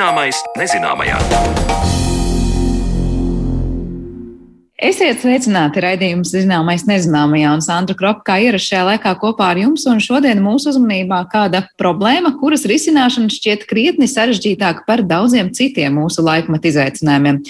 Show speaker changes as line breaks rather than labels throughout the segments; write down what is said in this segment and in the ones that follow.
Zināmais nezināmajā.
Esiet sveicināti raidījums zināmais nezināmajā un Sandra Kropa kā ierasts šajā laikā kopā ar jums. Un šodien mūsu uzmanībā kāda problēma, kuras risināšana šķiet krietni sarežģītāka par daudziem citiem mūsu laikmeta izaicinājumiem.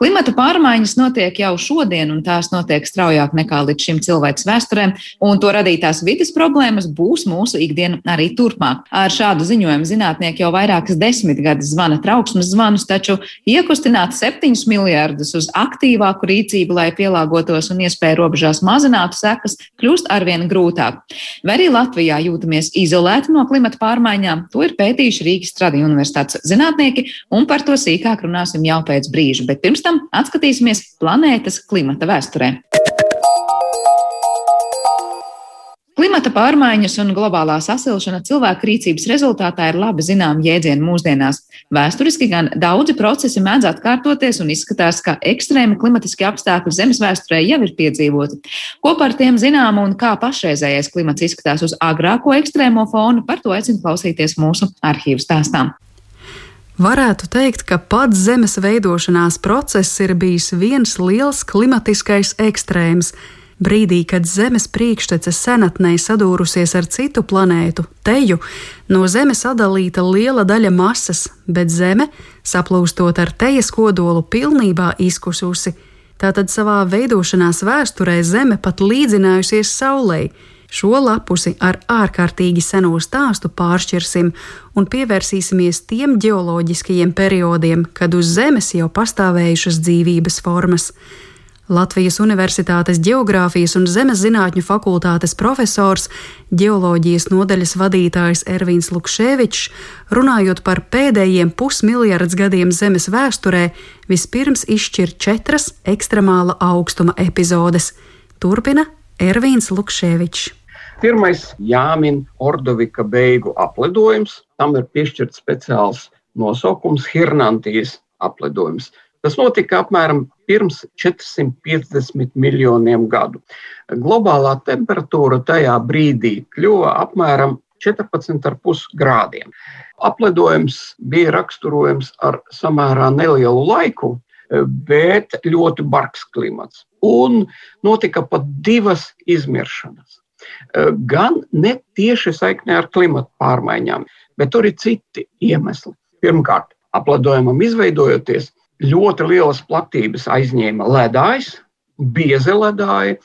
Klimata pārmaiņas notiek jau šodien, un tās notiek straujāk nekā līdz šim cilvēks vēsturē, un to radītās vidas problēmas būs mūsu ikdiena arī turpmāk. Ar šādu ziņojumu zinātnieki jau vairākas desmitgades zvana trauksmes zvanus, taču iekustināt septiņus miljārdus uz aktīvāku rīcību rīcību, lai pielāgotos un iespēju robežās mazinātu sekas, kļūst arvien grūtāk. Vai arī Latvijā jūtamies izolēti no klimata pārmaiņām, to ir pētījuši Rīgas Tradiņu universitātes zinātnieki, un par to sīkāk runāsim jau pēc brīža. Bet pirms tam atskatīsimies planētas klimata vēsturē. Klimata pārmaiņas un globālā sasilšana cilvēku rīcības rezultātā ir labi zināma jēdziena mūsdienās. Vēsturiski gan daudzi procesi mēdz atkārtoties un izskatās, ka ekstrēmi klimatiski apstākļi Zemes vēsturē jau ir piedzīvoti. Ko par tiem zinām un kā pašreizējais klimats izskatās uz agrāko ekstrēmo fonu, par to aicinu klausīties mūsu arhīvu stāstām.
Varētu teikt, ka pats Zemes veidošanās process ir bijis viens liels klimatiskais ekstrēms brīdī, kad Zemes priekštece senatnē sadūrusies ar citu planētu, teju, no Zemes sadalīta liela daļa masas, bet Zeme, saplūstot ar tejas kodolu, pilnībā izkususi. Tātad savā veidošanās vēsturē Zeme pat līdzinājusies Saulei. Šo lapusi ar ārkārtīgi seno stāstu pāršķirsim un pievērsīsimies tiem geoloģiskajiem periodiem, kad uz Zemes jau pastāvējušas dzīvības formas. Latvijas Universitātes Geogrāfijas un Zemes zinātņu fakultātes profesors, geoloģijas nodaļas vadītājs Ervīns Lukševičs, runājot par pēdējiem pusmiljardus gadiem Zemes vēsturē, vispirms izšķir četras ekstremāla augstuma epizodes. Turpina Ervīns Lukševičs.
Pirmais jāmin Ordovika beigu aplidojums. Tam ir piešķirts speciāls nosaukums - Hirnantijas aplidojums. Tas notika apmēram pirms 450 miljoniem gadu. Globālā temperatūra tajā brīdī kļuva apmēram 14,5 grādiem. Apledojums bija raksturojams ar samērā nelielu laiku, bet ļoti bargs klimats. Un notika pat divas izmiršanas. Gan ne tieši saiknē ar klimatu pārmaiņām, bet tur ir citi iemesli. Pirmkārt, apledojumam izveidojoties, ļoti lielas platības aizņēma ledājs, bieza ledāja.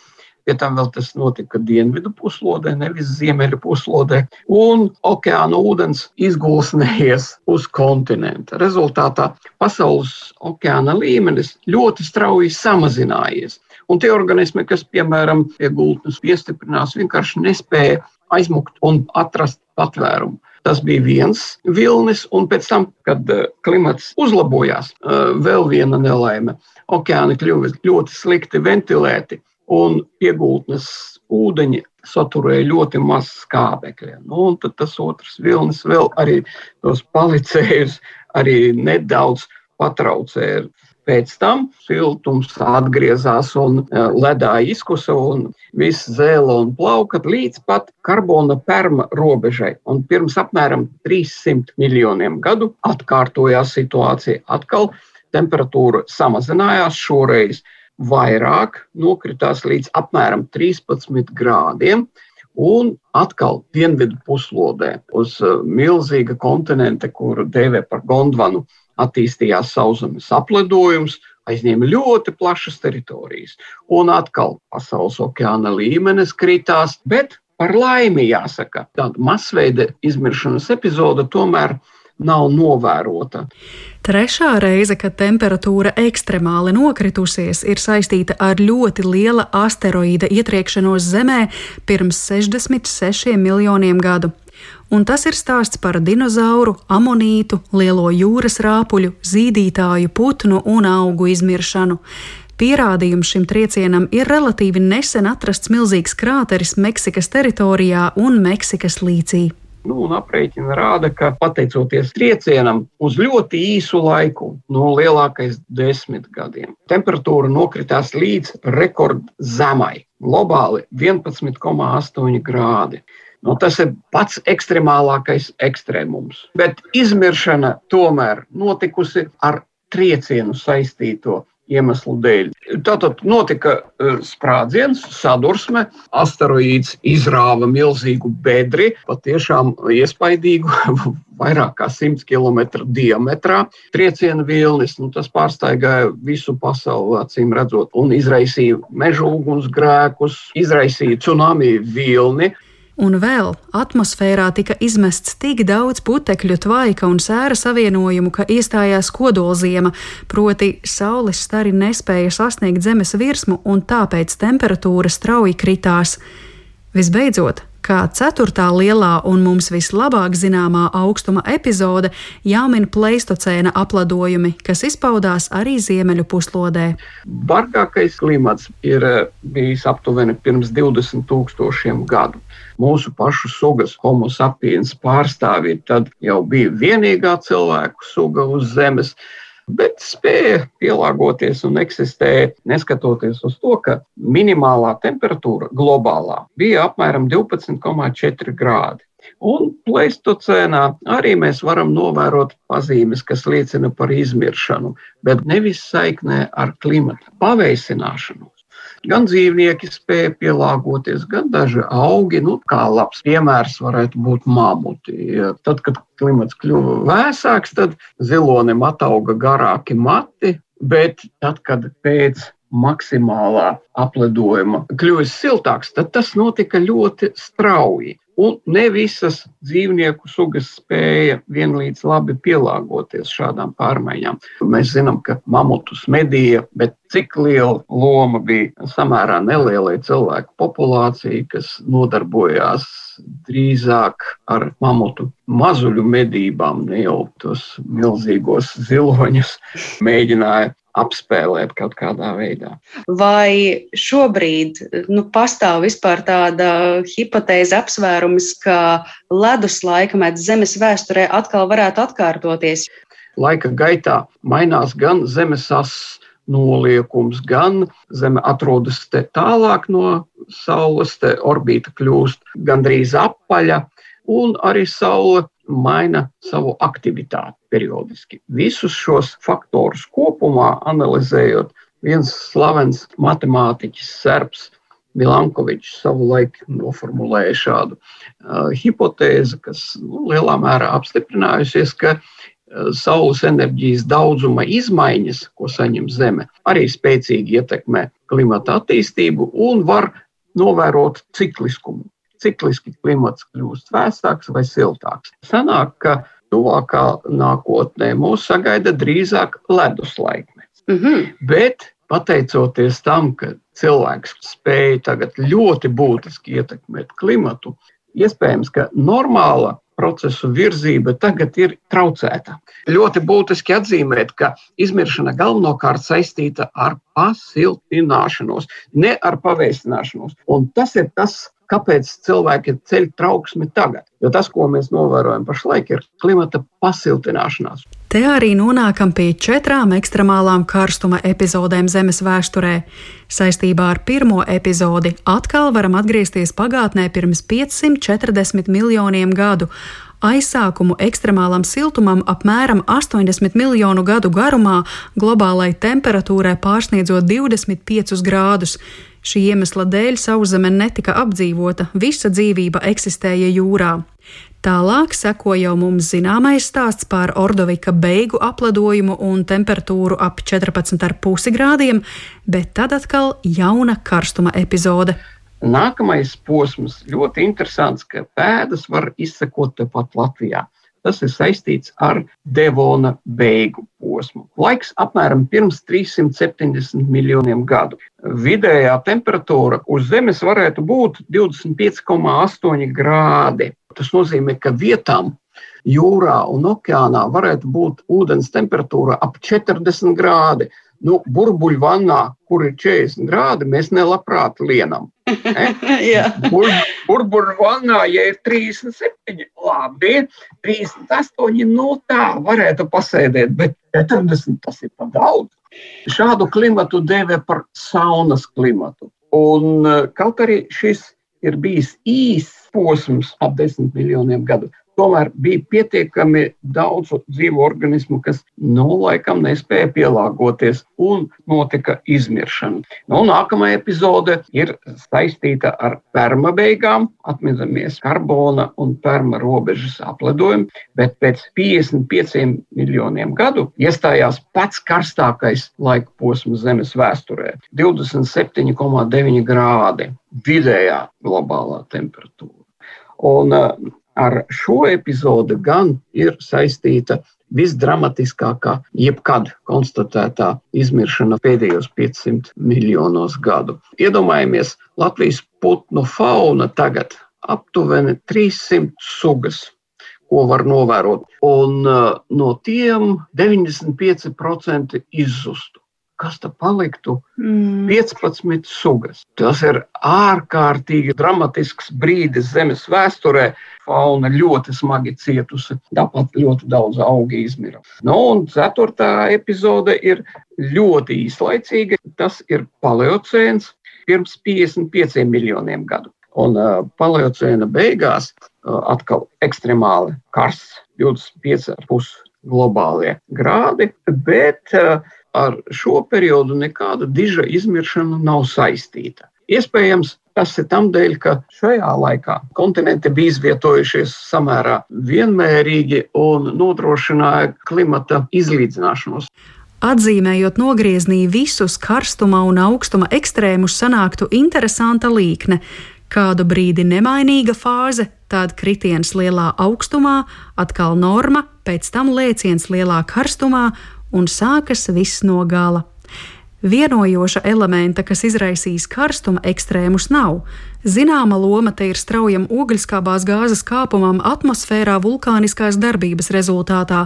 Pie tam vēl tas notika dienvidu puslodē, nevis ziemeļu puslodē, un okeāna ūdens izgulsnējies uz kontinenta. Rezultātā pasaules okeāna līmenis ļoti strauji samazinājies. Un tie organismi, kas, piemēram, pie gultnes piestiprinās, vienkārši nespēja aizmukt un atrast patvērumu. Tas bija viens vilnis, un pēc tam, kad eh, klimats uzlabojās, eh, vēl viena nelaime. Okeāni kļuva ļoti slikti ventilēti, un piegultnes ūdeņi saturēja ļoti maz skābekļa. Nu, tad tas otrs vilnis vēl arī tos palicējus arī nedaudz patraucēja. Pēc tam siltums atgriezās un e, ledā izkusa un viss zēla un plauka līdz pat karbona perma robežai. Un pirms apmēram 300 miljoniem gadu atkārtojās situācija. Atkal temperatūra samazinājās šoreiz vairāk, nokritās līdz apmēram 13 grādiem. Un atkal dienvidu puslodē uz e, milzīga kontinenta, kuru dēvē par Gondvanu, attīstījās sauszemes apledojums, aizņēma ļoti plašas teritorijas. Un atkal pasaules okeāna līmenis kritās, bet par laimi jāsaka, tāda masveida izmiršanas epizode tomēr nav novērota.
Trešā reize, kad temperatūra ekstremāli nokritusies, ir saistīta ar ļoti liela asteroīda ietriekšanos Zemē pirms 66 miljoniem gadu un tas ir stāsts par dinozauru, amonītu, lielo jūras rāpuļu, zīdītāju, putnu un augu izmiršanu. Pierādījums šim triecienam ir relatīvi nesen atrasts milzīgs krāteris Meksikas teritorijā un Meksikas līcī.
Nu, aprēķina rāda, ka pateicoties triecienam, uz ļoti īsu laiku, no lielākais desmit gadiem, temperatūra nokritās līdz rekordzemai, globāli 11,8 grādi. Nu, tas ir pats ekstremālākais ekstrēmums. Bet izmiršana tomēr notikusi ar triecienu saistīto iemeslu dēļ. Tātad notika uh, sprādziens, sadursme, asteroīds izrāva milzīgu bedri, patiešām iespaidīgu, vairāk kā 100 km diametrā. Trieciena vilnis, nu, tas pārsteigāja visu pasauli, acīm redzot, un izraisīja meža ugunsgrēkus, izraisīja tsunami vilni.
Un vēl atmosfērā tika izmests tik daudz putekļu, tvaika un sēra savienojumu, ka iestājās kodolziema, proti saules stari nespēja sasniegt zemes virsmu un tāpēc temperatūra strauji kritās. Visbeidzot, kā ceturtā lielā un mums vislabāk zināmā augstuma epizode jāmin pleistocēna apladojumi, kas izpaudās arī ziemeļu puslodē.
Bargākais klimats ir eh, bijis aptuveni pirms 20 tūkstošiem gadu mūsu pašu sugas homo sapiens pārstāvji tad jau bija vienīgā cilvēku suga uz Zemes. Bet spēja pielāgoties un eksistēt, neskatoties uz to, ka minimālā temperatūra globālā bija apmēram 12,4 grādi. Un pleistocēnā arī mēs varam novērot pazīmes, kas liecina par izmiršanu, bet nevis saiknē ar klimata paveicināšanu. Gan dzīvnieki spēja pielāgoties, gan daži augi. Nu, kā labs piemērs varētu būt mamuti. Ja tad, kad klimats kļuva vēsāks, tad zilonim atauga garāki mati, bet tad, kad pēc maksimālā apledojuma kļuvis siltāks, tad tas notika ļoti strauji. Un ne visas dzīvnieku sugas spēja vienlīdz labi pielāgoties šādām pārmaiņām. Mēs zinām, ka mamutus medīja, bet cik liela loma bija samērā nelielai cilvēku populācijai, kas nodarbojās drīzāk ar mamutu mazuļu medībām, ne jau tos milzīgos ziloņus mēģināja apspēlēt kaut kādā veidā.
Vai šobrīd nu, pastāv vispār tāda hipotēze apsvērums, ka ledus laikmets Zemes vēsturē atkal varētu atkārtoties?
Laika gaitā mainās gan Zemes asins noliekums, gan Zeme atrodas tālāk no Saules, te orbīta kļūst gandrīz apaļa, un arī Saule maina savu aktivitāti periodiski. Visus šos faktorus kopumā analizējot, viens slavens matemātiķis, serbs Milankovičs savulaik noformulēja šādu uh, hipotēzi, kas nu, lielā mērā apstiprinājusies, ka uh, Saules enerģijas daudzuma izmaiņas, ko saņem Zeme, arī spēcīgi ietekmē klimata attīstību un var novērot cikliskumu cikliski klimats kļūst vēsāks vai siltāks. Sanāk, ka tuvākā nākotnē mūs sagaida drīzāk ledus laikmets. Mm -hmm. Bet pateicoties tam, ka cilvēks spēja tagad ļoti būtiski ietekmēt klimatu, iespējams, ka normāla procesu virzība tagad ir traucēta. Ļoti būtiski atzīmēt, ka izmiršana galvenokārt saistīta ar pasiltināšanos, ne ar paveicināšanos. Un tas ir tas kāpēc cilvēki ceļ trauksmi tagad. Jo tas, ko mēs novērojam pašlaik, ir klimata pasiltināšanās.
Te arī nonākam pie četrām ekstremālām karstuma epizodēm Zemes vēsturē. Saistībā ar pirmo epizodi atkal varam atgriezties pagātnē pirms 540 miljoniem gadu. Aizsākumu ekstremālam siltumam apmēram 80 miljonu gadu garumā, globālai temperatūrai pārsniedzot 25 grādus. Šī iemesla dēļ sauszeme netika apdzīvota, visa dzīvība eksistēja jūrā. Tālāk seko jau mums zināmais stāsts par Ordovika beigu apladojumu un temperatūru ap 14,5 grādiem, bet tad atkal jauna karstuma epizode.
Nākamais posms ļoti interesants, ka pēdas var izsekot tepat Latvijā. Tas ir saistīts ar Devona beigu posmu. Laiks apmēram pirms 370 miljoniem gadu. Vidējā temperatūra uz Zemes varētu būt 25,8 grādi. Tas nozīmē, ka vietām jūrā un okeānā varētu būt ūdens temperatūra ap 40 grādi. Nu, burbuļvannā, kur ir 40 grādi, mēs nelabprāt lienam. Ne? Bur, burbuļvannā, ja ir 37, labi, 38, nu tā varētu pasēdēt, bet 40 tas ir par daudz. Šādu klimatu dēvē par saunas klimatu. Un kaut arī šis ir bijis īss posms ap desmit miljoniem gadu tomēr bija pietiekami daudz dzīvu organismu, kas nu, laikam nespēja pielāgoties un notika izmiršana. Nu, nākamā epizode ir saistīta ar perma beigām, atminamies karbona un perma robežas apledojumu, bet pēc 55 miljoniem gadu iestājās pats karstākais laika posms Zemes vēsturē - 27,9 grādi vidējā globālā temperatūra. Un ar šo epizodi gan ir saistīta visdramatiskākā, jebkad konstatētā izmiršana pēdējos 500 miljonos gadu. Iedomājamies, Latvijas putnu fauna tagad aptuveni 300 sugas, ko var novērot, un uh, no tiem 95% izzustu kas tad paliktu? Mm. 15 sugas. Tas ir ārkārtīgi dramatisks brīdis Zemes vēsturē. Fauna ļoti smagi cietusi, tāpat ļoti daudz augu izmira. Nu, un ceturtā epizode ir ļoti īslaicīga. Tas ir paleocēns pirms 55 miljoniem gadu. Un uh, paleocēna beigās uh, atkal ekstremāli karsts, 25,5 globālie grādi, bet uh, ar šo periodu nekāda diža izmiršana nav saistīta. Iespējams, tas ir tam dēļ, ka šajā laikā kontinenti bija izvietojušies samērā vienmērīgi un nodrošināja klimata izlīdzināšanos.
Atzīmējot nogrieznī visus karstuma un augstuma ekstrēmus, sanāktu interesanta līkne. Kādu brīdi nemainīga fāze, tad kritiens lielā augstumā, atkal norma, pēc tam lēciens lielā karstumā un sākas viss no gala. Vienojoša elementa, kas izraisīs karstuma ekstrēmus, nav. Zināma loma te ir straujam ogļskābās gāzes kāpumam atmosfērā vulkāniskās darbības rezultātā,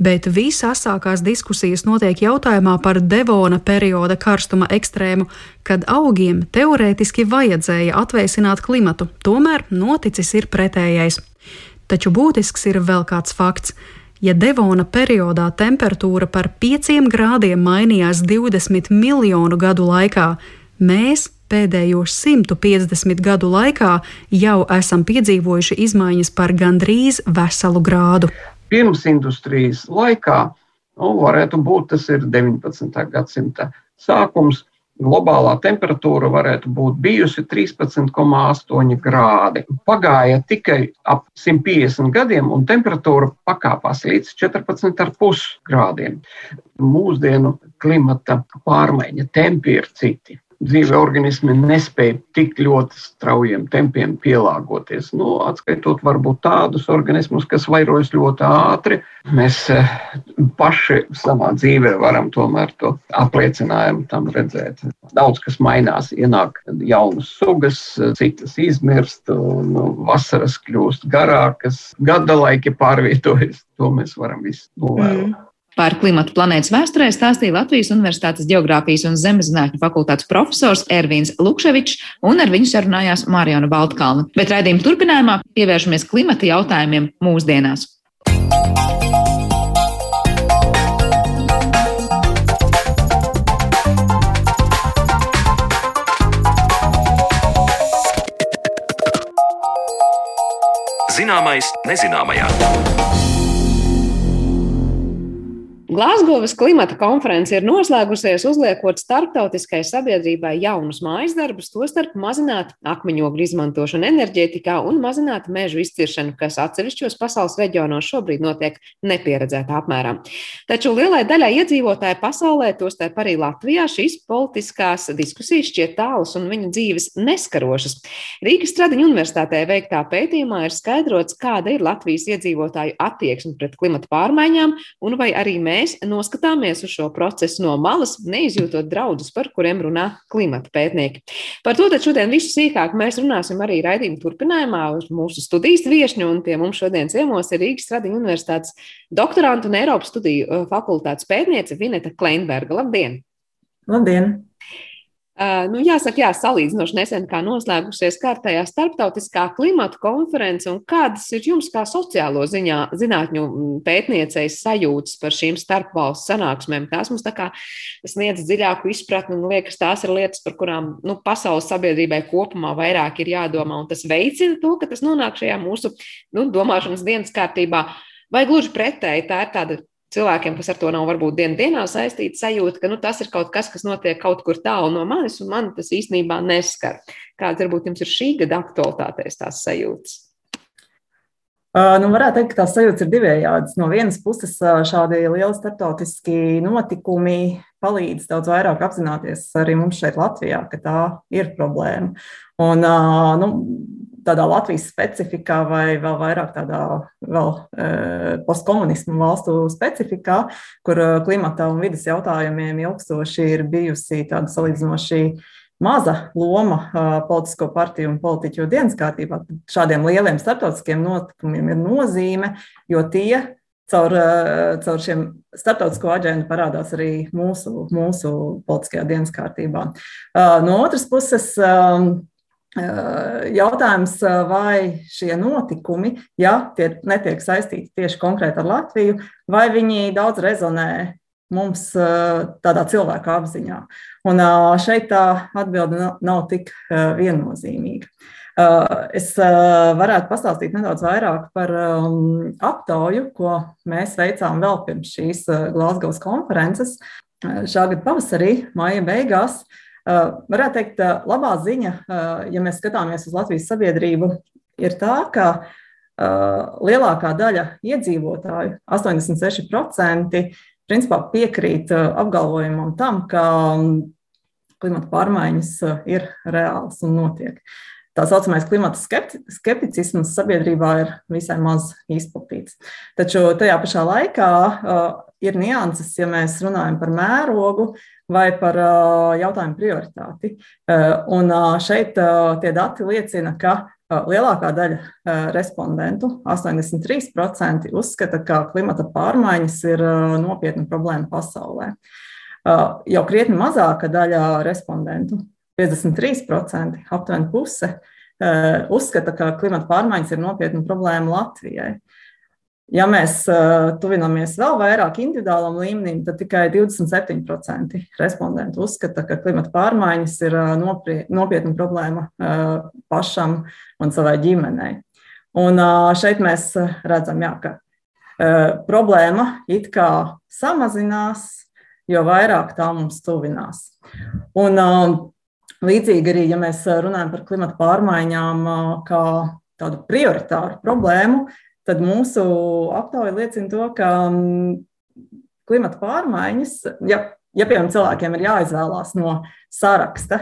bet visasākās diskusijas notiek jautājumā par Devona perioda karstuma ekstrēmu, kad augiem teorētiski vajadzēja atvēsināt klimatu, tomēr noticis ir pretējais. Taču būtisks ir vēl kāds fakts. Ja Devona periodā temperatūra par 5 grādiem mainījās 20 miljonu gadu laikā, mēs pēdējo 150 gadu laikā jau esam piedzīvojuši izmaiņas par gandrīz veselu grādu.
Pirms industrijas laikā, nu, varētu būt tas ir 19. gadsimta sākums, globālā temperatūra varētu būt bijusi 13,8 grādi. Pagāja tikai ap 150 gadiem, un temperatūra pakāpās līdz 14,5 grādiem. Mūsdienu klimata pārmaiņa tempi ir citi dzīve organismi nespēja tik ļoti straujiem tempiem pielāgoties. Nu, atskaitot varbūt tādus organismus, kas vairojas ļoti ātri, mēs eh, paši savā dzīvē varam tomēr to apliecinājumu tam redzēt. Daudz kas mainās, ienāk jaunas sugas, citas izmirst, un vasaras kļūst garākas, gada laiki pārvietojas. To mēs varam visu novērot. Mm.
Par klimatu planētas vēsturē stāstīja Latvijas Universitātes Geogrāfijas un Zemeszinātņu fakultātes profesors Ervīns Lukševičs, un ar viņu sarunājās Mārijana Baltkalna. Bet raidījuma turpinājumā pievēršamies klimata jautājumiem mūsdienās. Zināmais nezināmajā. Glāzgovas klimata konference ir noslēgusies, uzliekot starptautiskai sabiedrībai jaunus mājas darbus, tostarp mazināt akmeņogļu izmantošanu enerģētikā un mazināt mežu izciršanu, kas atsevišķos pasaules reģionos šobrīd notiek nepieredzētā apmērā. Taču lielai daļai iedzīvotāju pasaulē, tostarp arī Latvijā, šīs politiskās diskusijas šķiet tālas un viņu dzīves neskarošas. Rīgas Stradiņa universitātē veiktā pētījumā ir skaidrots, kāda ir Latvijas iedzīvotāju attieksme pret klimata pārmaiņām un vai arī mēs mēs noskatāmies uz šo procesu no malas, neizjūtot draudus, par kuriem runā klimata pētnieki. Par to šodien visu sīkāk mēs runāsim arī raidījuma turpinājumā uz mūsu studijas viešņu, un pie mums šodien ciemos ir Rīgas Stradiņa universitātes doktoranta un Eiropas studiju uh, fakultātes pētniece Vineta Kleinberga. Labdien!
Labdien!
Uh, nu, jāsaka, jā, salīdzinoši nesen kā noslēgusies kārtējā starptautiskā klimata konference, un kādas ir jums kā sociālo ziņā, zinātņu pētniecējas sajūtas par šīm starpvalstu sanāksmēm? Tās mums tā kā sniedz dziļāku izpratni, un liekas, tās ir lietas, par kurām nu, pasaules sabiedrībai kopumā vairāk ir jādomā, un tas veicina to, ka tas nonāk šajā mūsu nu, domāšanas dienas kārtībā. Vai gluži pretēji, tā ir tāda cilvēkiem, kas ar to nav varbūt dienas dienā saistīti, sajūta, ka nu, tas ir kaut kas, kas notiek kaut kur tālu no manis, un man tas īstenībā neskar. Kāda varbūt jums ir šī gada aktualitātēs tās sajūtas?
Nu, varētu teikt, ka tās sajūtas ir divējādas. No vienas puses, šādi lieli starptautiski notikumi palīdz daudz vairāk apzināties arī mums šeit, Latvijā, ka tā ir problēma. Un, nu, tādā Latvijas specifikā vai vēl vairāk tādā vēl, e, postkomunismu valstu specifikā, kur e, klimata un vidas jautājumiem ilgstoši ir bijusi tāda salīdzinoši maza loma e, politisko partiju un politiķu dienas kārtībā. Šādiem lieliem starptautiskiem notikumiem ir nozīme, jo tie caur, caur šiem starptautisko aģentu parādās arī mūsu, mūsu politiskajā dienas kārtībā. No otras puses, Jautājums, vai šie notikumi, ja tie netiek saistīti tieši konkrēti ar Latviju, vai viņi daudz rezonē mums tādā cilvēka apziņā. Un šeit tā atbilde nav, tik viennozīmīga. Es varētu pastāstīt nedaudz vairāk par aptauju, ko mēs veicām vēl pirms šīs Glasgow konferences. Šā gada pavasarī, maija beigās, uh, varētu teikt, eh, labā ziņa, eh, ja mēs skatāmies uz Latvijas sabiedrību, ir tā, ka lielākā daļa iedzīvotāju, 86%, principā piekrīt apgalvojumam tam, ka mm, klimata pārmaiņas ir reāls un notiek. Tā saucamais klimata skepticisms sabiedrībā ir visai maz izplatīts. Taču tajā pašā laikā ir nianses, ja mēs runājam par mērogu vai par jautājumu prioritāti. Un šeit tie dati liecina, ka lielākā daļa respondentu, 83%, uzskata, ka klimata pārmaiņas ir nopietna problēma pasaulē. Jau krietni mazāka daļa respondentu, 53%, aptuveni puse, uzskata, ka klimata pārmaiņas ir nopietna problēma Latvijai. Ja mēs uh, tuvinamies vēl vairāk individuālam līmenim, tad tikai 27% respondentu uzskata, ka klimata pārmaiņas ir uh, nopietna problēma uh, pašam un savai ģimenei. Un šeit mēs redzam, jā, ka problēma it kā samazinās, jo vairāk tā mums tuvinās. Un, līdzīgi arī, ja mēs runājam par klimata pārmaiņām kā tādu prioritāru problēmu, tad mūsu aptauja liecina to, ka mm, klimata pārmaiņas, ja, ja piemēram cilvēkiem ir jāizvēlās no saraksta,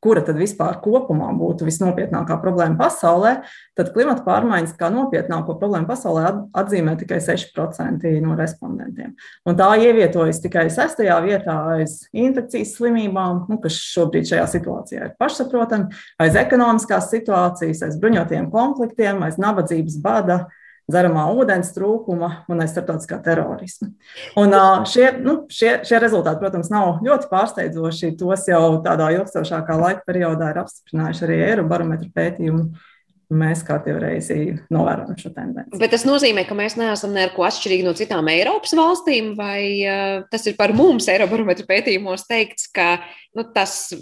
kura tad vispār kopumā būtu visnopietnākā problēma pasaulē, tad klimata pārmaiņas kā nopietnāko problēmu pasaulē atzīmē tikai 6% no respondentiem. Un tā ievietojas tikai sestajā vietā aiz infekcijas slimībām, nu, kas šobrīd šajā situācijā ir pašsaprotami, aiz ekonomiskās situācijas, aiz bruņotiem konfliktiem, aiz nabadzības bada dzeramā ūdens trūkuma un aiz starptautiskā terorisma. Un šie, nu, šie, šie rezultāti, protams, nav ļoti pārsteidzoši. Tos jau tādā ilgstošākā laika periodā ir apstiprinājuši arī Eirobarometra pētījumi mēs kārtībā reizi novērojam šo tendenci.
Bet tas nozīmē, ka mēs neesam neko atšķirīgi no citām Eiropas valstīm, vai uh, tas ir par mums Eirobarometra pētījumos teikts, ka nu, tas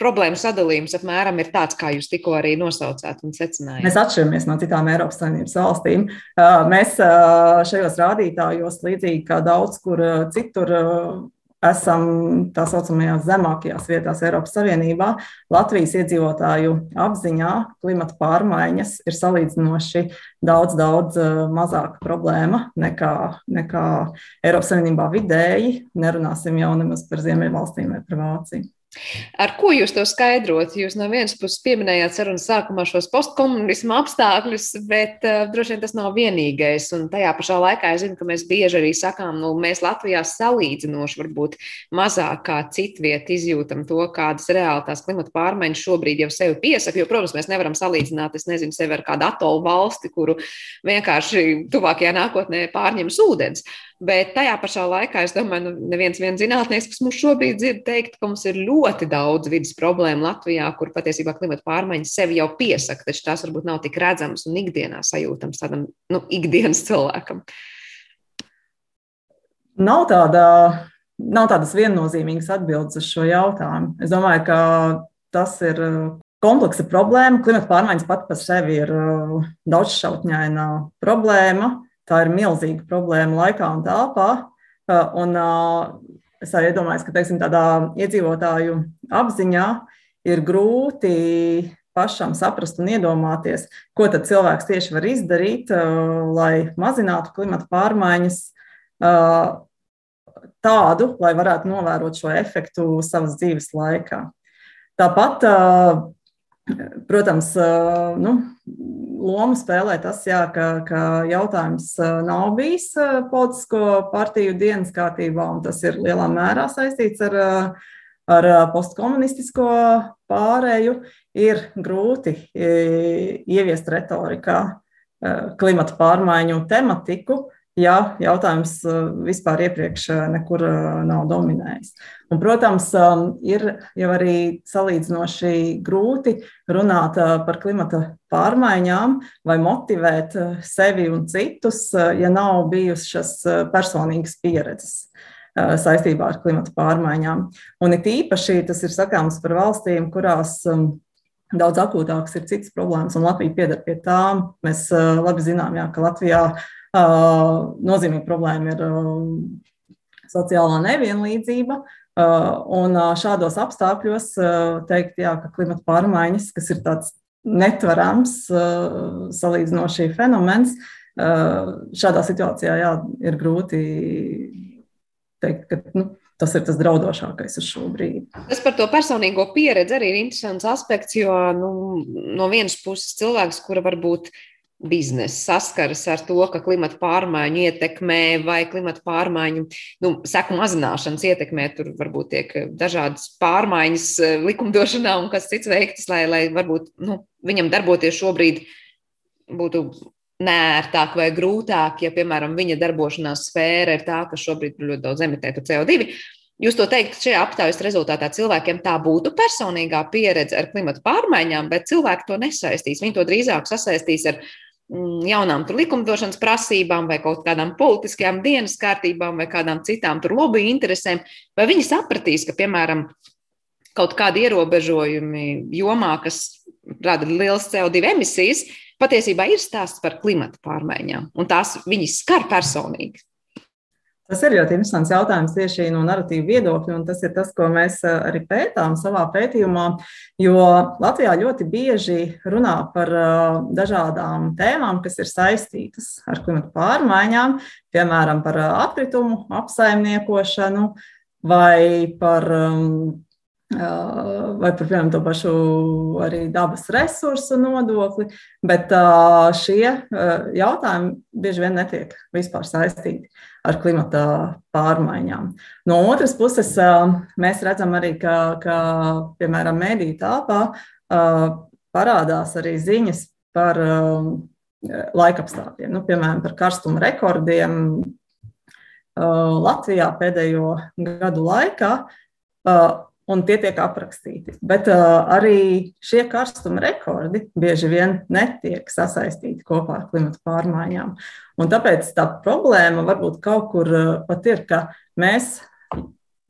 problēmu sadalījums apmēram ir tāds, kā jūs tikko arī nosaucāt un secinājāt?
Mēs atšķiramies no citām Eiropas Savienības valstīm. Uh, mēs uh, šajos rādītājos, līdzīgi kā daudz kur citur, esam tā saucamajās zemākajās vietās Eiropas Savienībā. Latvijas iedzīvotāju apziņā klimata pārmaiņas ir salīdzinoši daudz, daudz eh, mazāka problēma nekā, nekā Eiropas Savienībā vidēji. Nerunāsim jau nemaz par Ziemeļvalstīm vai par Vāciju.
Ar ko jūs to skaidrot? Jūs no vienas puses pieminējāt sarunas sākumā šos postkomunismu apstākļus, bet uh, droši vien tas nav vienīgais. Un tajā pašā laikā es zinu, ka mēs bieži arī sakām, nu, mēs Latvijā salīdzinoši varbūt mazāk kā citviet izjūtam to, kādas reāli tās klimata pārmaiņas šobrīd jau sevi piesaka. Jo, protams, mēs nevaram salīdzināt, es nezinu, sevi ar kādu atolu valsti, kuru vienkārši tuvākajā nākotnē pārņems ūdens. Bet tajā pašā laikā es domāju, ka nu, neviens zinātnēks, kas mums šobrīd dzird, teikt, ka mums ir ļoti daudz vidas problēmu Latvijā, kur patiesībā klimata pārmaiņas sevi jau piesaka, taču tās varbūt nav tik redzamas un ikdienā sajūtams tādam nu, ikdienas cilvēkam.
Nav, tāda, nav tādas viennozīmīgas atbildes uz šo jautājumu. Es domāju, ka tas ir kompleksa problēma. Klimata pārmaiņas pat par sevi ir daudzšķautņaina problēma. Tā ir milzīga problēma laikā un telpā. Un es arī iedomājos, ka teiksim, tādā iedzīvotāju apziņā ir grūti pašam saprast un iedomāties, ko tad cilvēks tieši var izdarīt, lai mazinātu klimata pārmaiņas tādu, lai varētu novērot šo efektu savas dzīves laikā. Tāpat Protams, nu, lomu spēlē tas, jā, ka, ka jautājums nav bijis politisko partiju dienas kārtībā, un tas ir lielā mērā saistīts ar, ar postkomunistisko pārēju. Ir grūti ieviest retorikā klimata pārmaiņu tematiku, ja jautājums uh, vispār iepriekš uh, nekur uh, nav dominējis. Un, protams, ir jau arī salīdzinoši grūti runāt par klimata pārmaiņām vai motivēt sevi un citus, ja nav bijušas personīgas pieredzes saistībā ar klimata pārmaiņām. Un it īpaši tas ir sakāms par valstīm, kurās daudz akūtākas ir citas problēmas, un Latvija pieder pie tām. Mēs labi zinām, jā, ka Latvijā Nozīmīga problēma ir sociālā nevienlīdzība. Un šādos apstākļos teikt, jā, ka klimata pārmaiņas, kas ir tāds netverams salīdzinoši fenomens, šādā situācijā jā, ir grūti teikt, ka nu, tas ir tas draudošākais uz šo brīdi.
Tas par to personīgo pieredzi arī ir interesants aspekts, jo nu, no vienas puses cilvēks, kura varbūt biznesa saskaras ar to, ka klimata pārmaiņu ietekmē vai klimata pārmaiņu nu, seku mazināšanas ietekmē. Tur varbūt tiek dažādas pārmaiņas eh, likumdošanā un kas cits veiktas, lai, lai varbūt nu, viņam darboties šobrīd būtu nērtāk vai grūtāk, ja, piemēram, viņa darbošanās sfēra ir tā, ka šobrīd ļoti daudz emitētu CO2. Jūs to teikt, šajā aptaujas rezultātā cilvēkiem tā būtu personīgā pieredze ar klimatu pārmaiņām, bet cilvēki to nesaistīs. Viņi to drīzāk sasaistīs ar jaunām likumdošanas prasībām, vai kaut kādām politiskajām dienas kārtībām, vai kādām citām lobby interesēm, vai viņi sapratīs, ka, piemēram, kaut kādi ierobežojumi jomā, kas rada lielas CO2 emisijas, patiesībā ir stāsts par klimata pārmaiņām, un tās viņi skar personīgi.
Tas ir ļoti interesants jautājums tieši no narratīva viedokļa, un tas ir tas, ko mēs eh, arī pētām savā pētījumā. Jo Latvijā ļoti bieži runā par eh, dažādām tēmām, kas ir saistītas ar klimatu pārmaiņām, piemēram, par eh, atkritumu apsaimniekošanu vai par um, vai par piemēram, to pašu arī dabas resursu nodokli, bet šie jautājumi bieži vien netiek vispār saistīti ar klimata pārmaiņām. No otras puses, mēs redzam arī, ka, ka piemēram, mediju tāpā parādās arī ziņas par laikapstākļiem, nu, piemēram, par karstuma rekordiem Latvijā pēdējo gadu laikā un tie tiek aprakstīti. Bet uh, arī šie karstuma rekordi bieži vien netiek sasaistīti kopā ar klimatu pārmaiņām. Un tāpēc tā problēma varbūt kaut kur uh, pat ir, ka mēs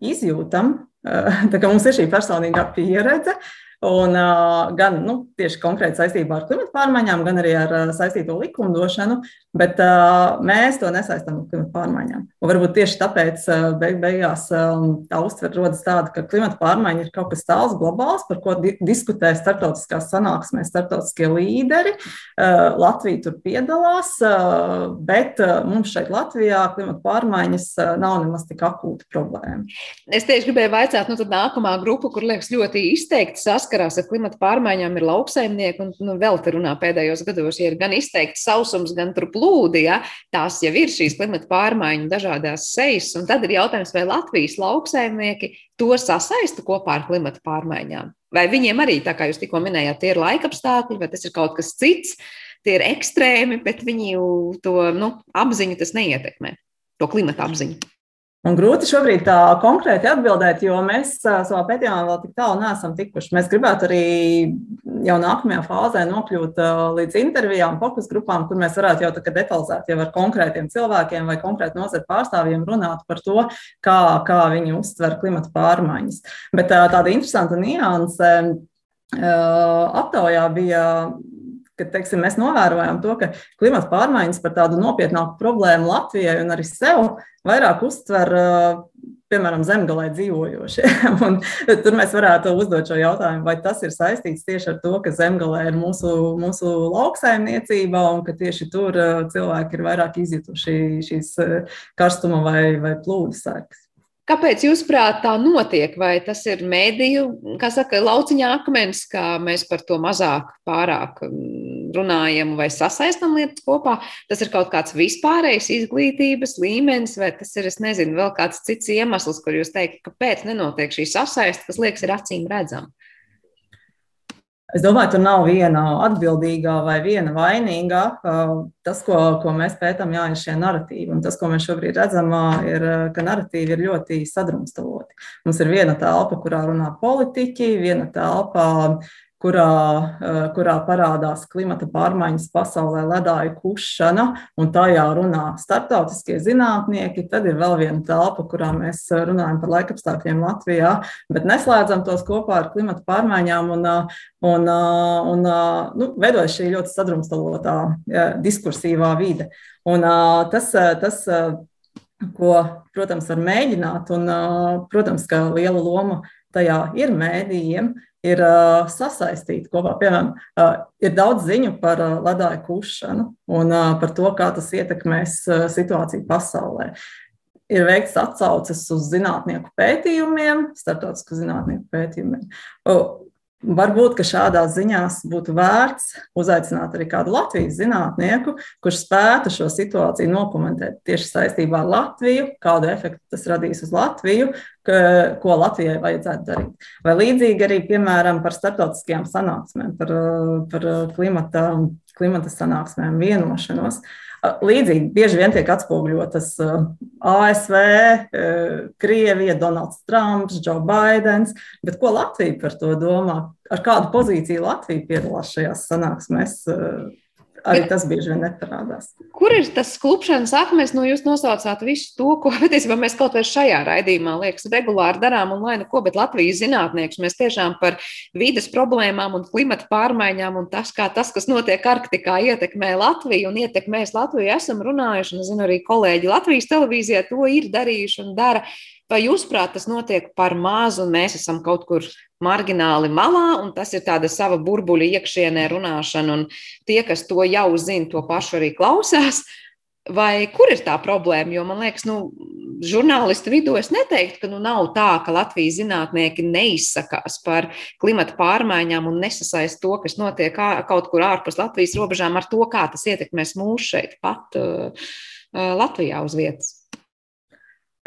izjūtam, uh, ka mums ir šī personīgā pieredze, Un, uh, gan nu, tieši konkrēti saistībā ar klimatu pārmaiņām, gan arī ar uh, saistīto likumdošanu, bet uh, mēs to nesaistām ar klimatu pārmaiņām. Un varbūt tieši tāpēc uh, beig beigās um, tā uztver rodas tāda, ka klimatu pārmaiņa ir kaut kas tāls, globāls, par ko di diskutē starptautiskās sanāksmēs, starptautiskie līderi. Uh, Latvija tur piedalās, uh, bet uh, mums šeit Latvijā klimatu pārmaiņas uh, nav nemaz tik akūta problēma.
Es tieši gribēju vaicāt, nu tad nākamā grupa, kur liekas ļoti izteikti saskarās ar klimata pārmaiņām, ir lauksaimnieki. Un, nu, vēl te runā pēdējos gados, ja ir gan izteikts sausums, gan plūdi, ja, tās jau ir šīs klimata pārmaiņu dažādās sejas. Un tad ir jautājums, vai Latvijas lauksaimnieki to sasaista kopā ar klimata pārmaiņām. Vai viņiem arī, tā kā jūs tikko minējāt, tie ir laikapstākļi, vai tas ir kaut kas cits, tie ir ekstrēmi, bet viņu to nu, apziņu tas neietekmē, to klimata apziņu.
Un grūti šobrīd tā konkrēti atbildēt, jo mēs savā pētījumā vēl tik tālu neesam tikuši. Mēs gribētu arī jau nākamajā fāzē nokļūt līdz intervijām, fokus grupām, kur mēs varētu jau detalizēt jau ar konkrētiem cilvēkiem vai konkrēti nozaru pārstāvjiem runāt par to, kā, kā viņi uztver klimata pārmaiņas. Bet tāda interesanta nianse aptaujā bija ka teiksim, mēs novērojam to, ka klimata pārmaiņas par tādu nopietnāku problēmu Latvijai un arī sev vairāk uztver. Piemēram, zemgālē dzīvojošie. Un tur mēs varētu uzdot šo jautājumu, vai tas ir saistīts tieši ar to, ka zemgālē ir mūsu, mūsu lauksaimniecība un ka tieši tur cilvēki ir vairāk izjutuši šīs karstuma vai, vai plūdu sekas.
Kāpēc, jūsuprāt, tā notiek? Vai tas ir mēdīju, kā saka, lauciņā akmens, kā mēs par to mazāk pārāk mm, runājam vai sasaistam lietas kopā? Tas ir kaut kāds vispārējs izglītības līmenis, vai tas ir, es nezinu, vēl kāds cits iemesls, kur jūs teikt, kāpēc nenotiek šī sasaiste, kas liekas ir acīm redzama?
Es domāju, tur nav viena atbildīgā vai viena vainīgā. Tas, ko, ko mēs pētām, jā, ir šie narratīvi. Un tas, ko mēs šobrīd redzam, ir, ka narratīvi ir ļoti sadrumstaloti. Mums ir viena telpa, kurā runā politiķi, viena telpa, kurā, eh, kurā parādās klimata pārmaiņas pasaulē, ledāju kušana, un tajā runā starptautiskie zinātnieki. Tad ir vēl viena telpa, kurā mēs runājam par laikapstākļiem Latvijā, bet neslēdzam tos kopā ar klimata pārmaiņām un, eh, un, eh, un nu, veidojas šī ļoti sadrumstalotā diskursīvā vide. Un, tas, tas, ko, protams, var mēģināt, un, protams, ka liela loma tajā ir mēdījiem, ir uh, sasaistīti kopā. Piemēram, uh, ir daudz ziņu par uh, ledāju kušanu un uh, par to, kā tas ietekmēs uh, situāciju pasaulē. Ir veikts atsauces uz zinātnieku pētījumiem, starptautisku zinātnieku pētījumiem. Uh, Varbūt, ka šādās ziņās būtu vērts uzaicināt arī kādu Latvijas zinātnieku, kurš spētu šo situāciju nokomentēt tieši saistībā ar Latviju, kādu efektu tas radīs uz Latviju, ka, ko Latvijai vajadzētu darīt. Vai līdzīgi arī, piemēram, par starptautiskajām sanāksmēm, par, par klimata, klimata sanāksmēm vienošanos. Uh, Līdzīgi bieži vien tiek atspoguļotas ASV, Krievija, Donalds Trumps, Joe Bidenis. Bet ko Latvija par to domā? Ar kādu pozīciju Latvija piedalās šajās sanāksmēs? Arī tas bieži vien neparādās.
Kur ir tas klupšanas akmens? Nu, jūs nosaucāt visu to, ko patiesībā mēs kaut vai šajā raidījumā liekas regulāri darām, un lai neko, bet Latvijas zinātnieks mēs tiešām par vides problēmām un klimata pārmaiņām un tas, kā tas, kas notiek Arktikā, ietekmē Latviju un ietekmēs Latviju, esam runājuši, un es zinu, arī kolēģi Latvijas televīzijā to ir darījuši un dara. Vai jūs, prāt, tas notiek par mazu, un mēs esam kaut kur margināli malā, un tas ir tāda sava burbuļa iekšienē runāšana, un tie, kas to jau zina, to pašu arī klausās? Vai kur ir tā problēma? Jo man liekas, nu, žurnālistu vidū es neteiktu, ka nu, nav tā, ka Latvijas zinātnieki neizsakās par klimata pārmaiņām un nesasaist to, kas notiek kaut kur ārpus Latvijas robežām, ar to, kā tas ietekmēs mūs šeit, pat uh, Latvijā uz vietas.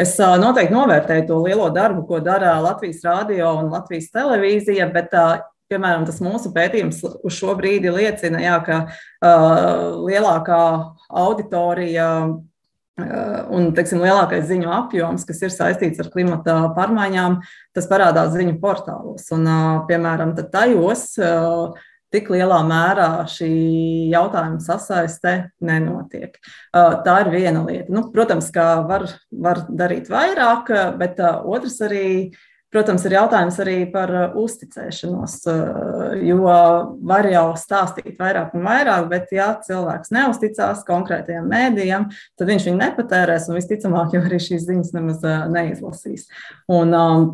Es noteikti novērtēju to lielo darbu, ko dara Latvijas Rādio un Latvijas televīzija, bet, piemēram, tas mūsu pētījums uz šo brīdi liecina, jā, ka uh, lielākā auditorija un teiksim, lielākais ziņu apjoms, kas ir saistīts ar klimata pārmaiņām, tas parādās ziņu portālos. Un, piemēram, tajos tik lielā mērā šī jautājuma sasaiste nenotiek. Tā ir viena lieta. Nu, protams, ka var, var darīt vairāk, bet otrs arī. Protams, ir jautājums arī par uzticēšanos, jo var jau stāstīt vairāk un vairāk, bet, ja cilvēks neusticās konkrētajiem mēdījiem, tad viņš viņu nepatērēs un visticamāk jau arī šīs ziņas nemaz neizlasīs. Un, um,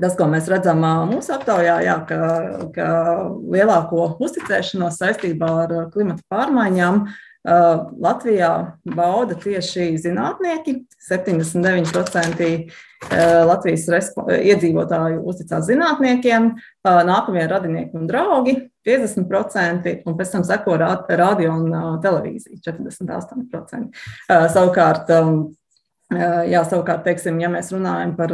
Tas, ko mēs redzam mūsu aptaujā, jā, ka, ka lielāko uzticēšanos saistībā ar klimata pārmaiņām Latvijā bauda tieši zinātnieki. 79% Latvijas iedzīvotāju uzticās zinātniekiem, nākamie radinieki un draugi - 50%, un pēc tam seko radio un televīzija - 48%. Savukārt Jā, savukārt, teiksim, ja mēs runājam par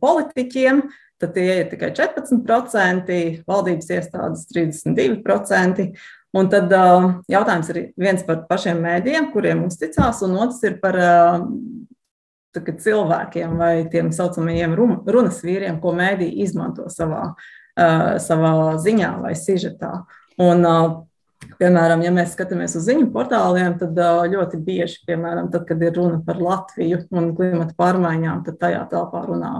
politiķiem, tad tie ir tikai 14%, valdības iestādes 32%. Un tad jautājums ir viens par pašiem mēdījiem, kuriem uzticās, un otrs ir par cilvēkiem vai tiem saucamajiem runas vīriem, ko mēdī izmanto savā, savā ziņā vai sižetā. Un, Piemēram, ja mēs skatāmies uz ziņu portāliem, tad ļoti bieži, piemēram, tad, kad ir runa par Latviju un klimata pārmaiņām, tad tajā telpā runā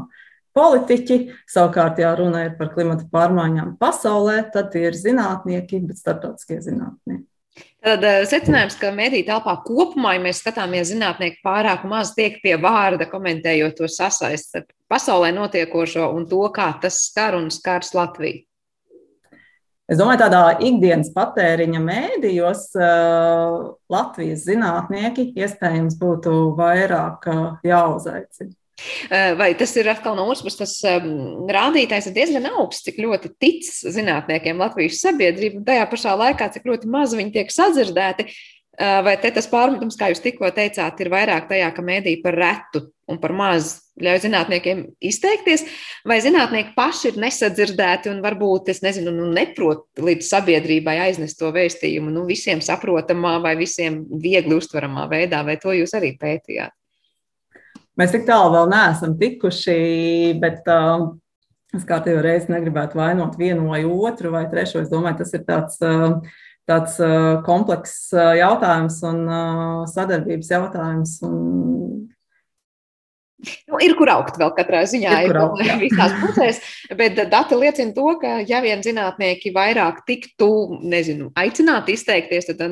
politiķi. Savukārt, ja runa ir par klimata pārmaiņām pasaulē, tad ir zinātnieki, bet starptautiskie zinātnieki.
Tad secinājums, ka mediju telpā kopumā, ja mēs skatāmies, zinātnieki pārāk maz tiek pie vārda, komentējot to sasaist ar pasaulē notiekošo un to, kā tas skar un skars Latviju.
Es domāju, tādā ikdienas patēriņa mēdījos Latvijas zinātnieki iespējams būtu vairāk jāuzaicina.
Vai tas ir atkal no otras puses, tas rādītājs ir diezgan augsts, cik ļoti tic zinātniekiem Latvijas sabiedrība, un tajā pašā laikā, cik ļoti maz viņi tiek sadzirdēti. Vai te tas pārmetums, kā jūs tikko teicāt, ir vairāk tajā, ka mēdī par retu un par maz ļauj zinātniekiem izteikties, vai zinātnieki paši ir nesadzirdēti un varbūt, es nezinu, nu, neprot līdz sabiedrībai aiznest to vēstījumu nu, visiem saprotamā vai visiem viegli uztveramā veidā, vai to jūs arī pētījāt?
Mēs tik tālu vēl neesam tikuši, bet uh, es kārtībā reizi negribētu vainot vienu vai otru vai trešo. Es domāju, tas ir tāds, uh, tāds uh, komplekss uh, jautājums un uh, sadarbības jautājums. Un
Nu, ir kur augt vēl katrā ziņā, ir, ir augt, visās pusēs, bet dati liecina to, ka ja vien zinātnieki vairāk tiktu, nezinu, aicināti izteikties, tad,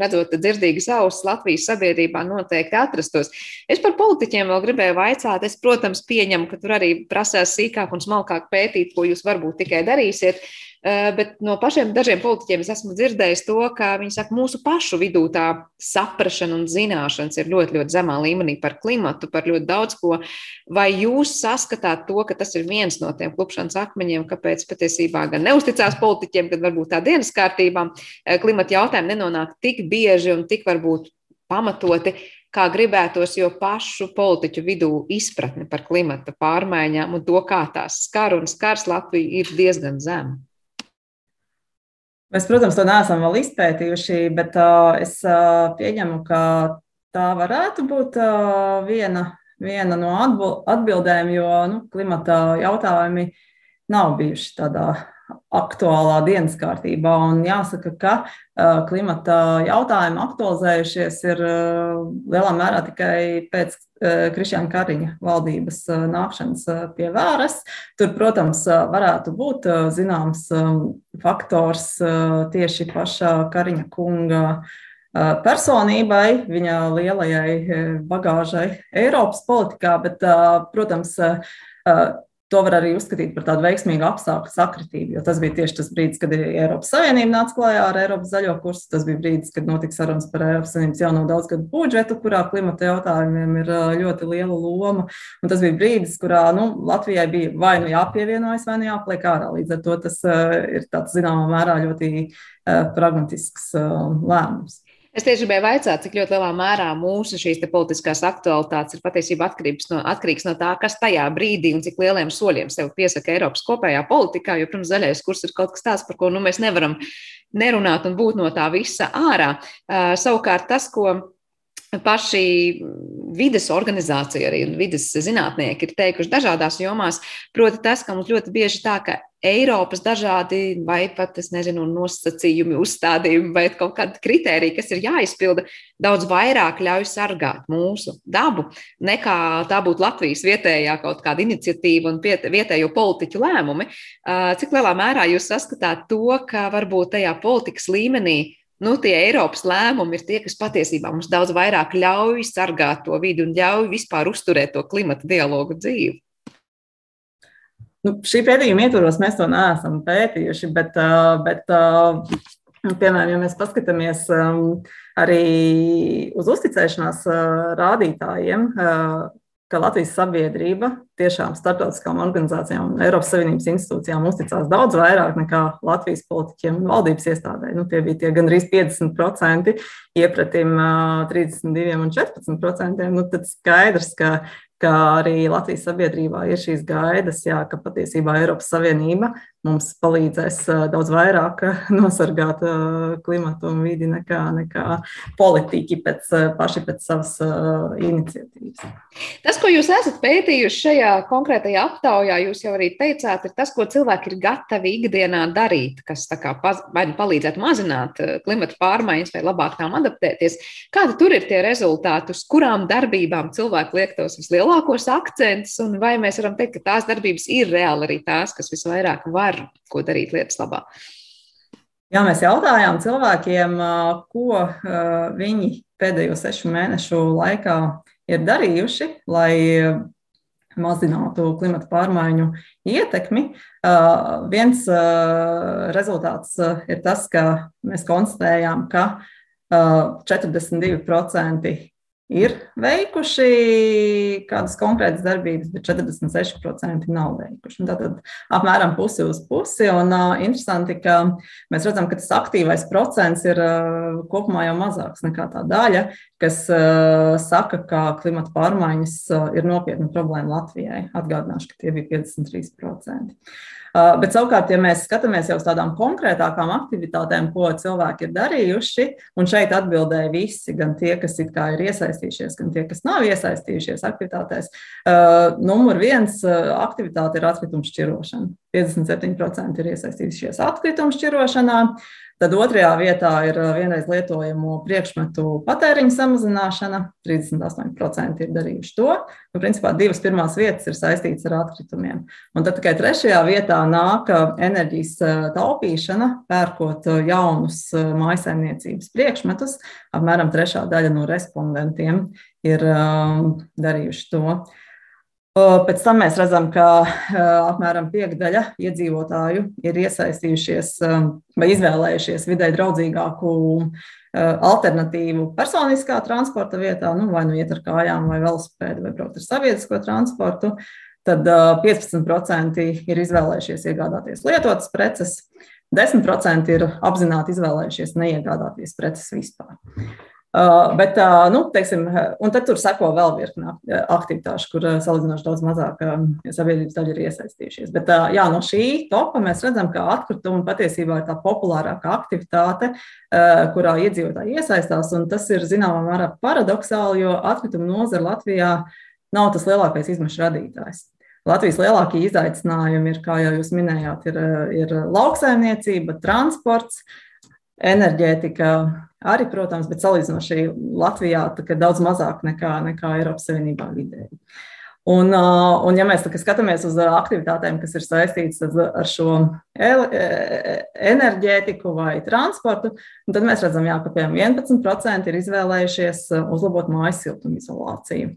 redzot, dzirdīgas ausis Latvijas sabiedrībā noteikti atrastos. Es par politiķiem vēl gribēju vaicāt, es, protams, pieņemu, ka tur arī prasās sīkāk un smalkāk pētīt, ko jūs varbūt tikai darīsiet, Eh, bet no pašiem dažiem politiķiem es esmu dzirdējis to, ka viņi saka, mūsu pašu vidū tā saprašana un zināšanas ir ļoti, ļoti zemā līmenī par klimatu, par ļoti daudz ko. Vai jūs saskatāt to, ka tas ir viens no tiem klupšanas akmeņiem, kāpēc patiesībā gan neusticās politiķiem, kad varbūt tā dienas kārtībā eh, klimata jautājumi nenonāk tik bieži un tik varbūt pamatoti, kā gribētos, jo pašu politiķu vidū izpratne par klimata pārmaiņām un to, kā tās skar un skars Latviju, ir diezgan zema.
Mēs, protams, to neesam vēl izpētījuši, bet uh, es uh, pieņemu, ka tā varētu būt uh, viena, viena no atbildēm, jo nu, klimata jautājumi nav bijuši tādā aktuālā dienas kārtībā. Un jāsaka, ka uh, klimata jautājumi aktualizējušies ir uh, lielā mērā tikai pēc uh, Krišjāna Kariņa valdības nākšanas pie varas. Tur, protams, varētu būt zināms um, faktors tieši pašā Kariņa kunga personībai, viņa lielajai bagāžai Eiropas politikā, bet, protams, To var arī uzskatīt par tādu veiksmīgu apstākļu sakritību, jo tas bija tieši tas brīdis, kad Eiropas Savienība nāca klajā ar Eiropas zaļo kursu. Tas bija brīdis, kad notika sarunas par Eiropas Savienības jauno daudzgadu budžetu, kurā klimata jautājumiem ir ļoti liela loma. Un tas bija brīdis, kurā nu, Latvijai bija vai nu jāpievienojas, vai nu jāpliek ārā. Līdz ar to tas ir tāds zināmā mērā ļoti pragmatisks lēmums.
Es tieši gribēju jautāt, cik ļoti lielā mērā mūsu šīs politiskās aktualitātes ir patiesībā no, atkarīgs no tā, kas tajā brīdī un cik lieliem soļiem sev piesaka Eiropas kopējā politikā. Jo, protams, zaļais kurs ir kaut kas tāds, par ko nu, mēs nevaram nerunāt un būt no tā visa ārā. Uh, savukārt tas, ko paši vides organizācija, arī vides zinātnieki ir teikuši dažādās jomās, proti tas, ka mums ļoti bieži tā, ka Eiropas dažādi vai pat, es nezinu, nosacījumi, uzstādījumi vai kaut kādi kriteriji, kas ir jāizpilda, daudz vairāk ļauj sargāt mūsu dabu, nekā tā būtu Latvijas vietējā kaut kāda iniciatīva un vietējo politiķu lēmumi. Cik lielā mērā jūs saskatāt to, ka varbūt tajā politikas līmenī nu, tie Eiropas lēmumi ir tie, kas patiesībā mums daudz vairāk ļauj sargāt to vidi un ļauj vispār uzturēt to klimata dialogu dzīvi?
Nu, šī pētījuma ietvaros mēs to neesam pētījuši, bet, bet piemēram, ja mēs paskatāmies arī uz uzticēšanās rādītājiem, ka Latvijas sabiedrība tiešām starptautiskām organizācijām un Eiropas Savienības institūcijām uzticās daudz vairāk nekā Latvijas politiķiem un valdības iestādē. Nu, tie bija tie gandrīz 50% iepratim 32 un 14%. Nu, tad skaidrs, ka ka arī Latvijas sabiedrībā ir šīs gaidas, jā, ka patiesībā Eiropas Savienība mums palīdzēs daudz vairāk nosargāt klimatu un vidi nekā, nekā politiķi pēc, paši pēc savas iniciatīvas.
Tas, ko jūs esat pētījuši šajā konkrētajā aptaujā, jūs jau arī teicāt, ir tas, ko cilvēki ir gatavi ikdienā darīt, kas vai nu palīdzētu mazināt klimata pārmaiņas vai labāk tām adaptēties. Kādi tur ir tie rezultāti, uz kurām darbībām cilvēki liek tos vislielākos akcentus, un vai mēs varam teikt, ka tās darbības ir reāli arī tās, kas visvairāk var ko darīt lietas labā?
Jā, mēs jautājām cilvēkiem, ko viņi pēdējo sešu mēnešu laikā ir darījuši, lai mazinātu klimata pārmaiņu ietekmi. Viens rezultāts ir tas, ka mēs konstatējām, ka 42% ir veikuši kādas konkrētas darbības, bet 46% nav veikuši. Un tātad apmēram pusi uz pusi. Un uh, interesanti, ka mēs redzam, ka tas aktīvais procents ir uh, kopumā jau mazāks nekā tā daļa, kas uh, saka, ka klimata pārmaiņas uh, ir nopietna problēma Latvijai. Atgādināšu, ka tie bija 53%. Uh, bet savukārt, ja mēs skatāmies jau uz tādām konkrētākām aktivitātēm, ko cilvēki ir darījuši, un šeit atbildēja visi, gan tie, kas ir iesaistījušies, gan tie, kas nav iesaistījušies aktivitātēs, uh, numur viens uh, aktivitāte ir atkritumu šķirošana. 57% ir iesaistījušies atkritumu šķirošanā. Tad otrajā vietā ir vienreiz lietojamu priekšmetu patēriņa samazināšana. 38% ir darījuši to. Nu, principā divas pirmās vietas ir saistītas ar atkritumiem. Un tad tikai trešajā vietā nāk enerģijas taupīšana, pērkot jaunus mājsaimniecības priekšmetus. Apmēram trešā daļa no respondentiem ir darījuši to. Pēc tam mēs redzam, ka apmēram piekdaļa iedzīvotāju ir iesaistījušies vai izvēlējušies vidē draudzīgāku alternatīvu personiskā transporta vietā, nu, vai nu iet ar kājām, vai velosipēdu, vai braukt ar sabiedrisko transportu. Tad 15% ir izvēlējušies iegādāties lietotas preces, 10% ir apzināti izvēlējušies neiegādāties preces vispār. Uh, bet, uh, nu, teiksim, un tad tur seko vēl virkne aktivitāšu, kur uh, salīdzinoši daudz mazāk sabiedrības daļa ir iesaistījušies. Bet, jā, no šī topa mēs redzam, ka atkritumi patiesībā ir tā populārākā aktivitāte, kurā iedzīvotāji iesaistās. Tas ir zināmā mērā paradoxāli, jo atkritumu nozara Latvijā nav tas lielākais izmešu radītājs. Latvijas lielākie izaicinājumi ir, kā jau jūs minējāt, ir, ir lauksaimniecība, transports, enerģētika arī, protams, bet salīdzinoši Latvijā daudz mazāk nekā, nekā Eiropas Savienībā vidēji. Un, un, ja mēs skatāmies uz aktivitātēm, kas ir saistītas ar šo e, enerģētiku vai transportu, tad mēs redzam, jā, ka piemēram 11% ir izvēlējušies uzlabot mājas siltumizolāciju.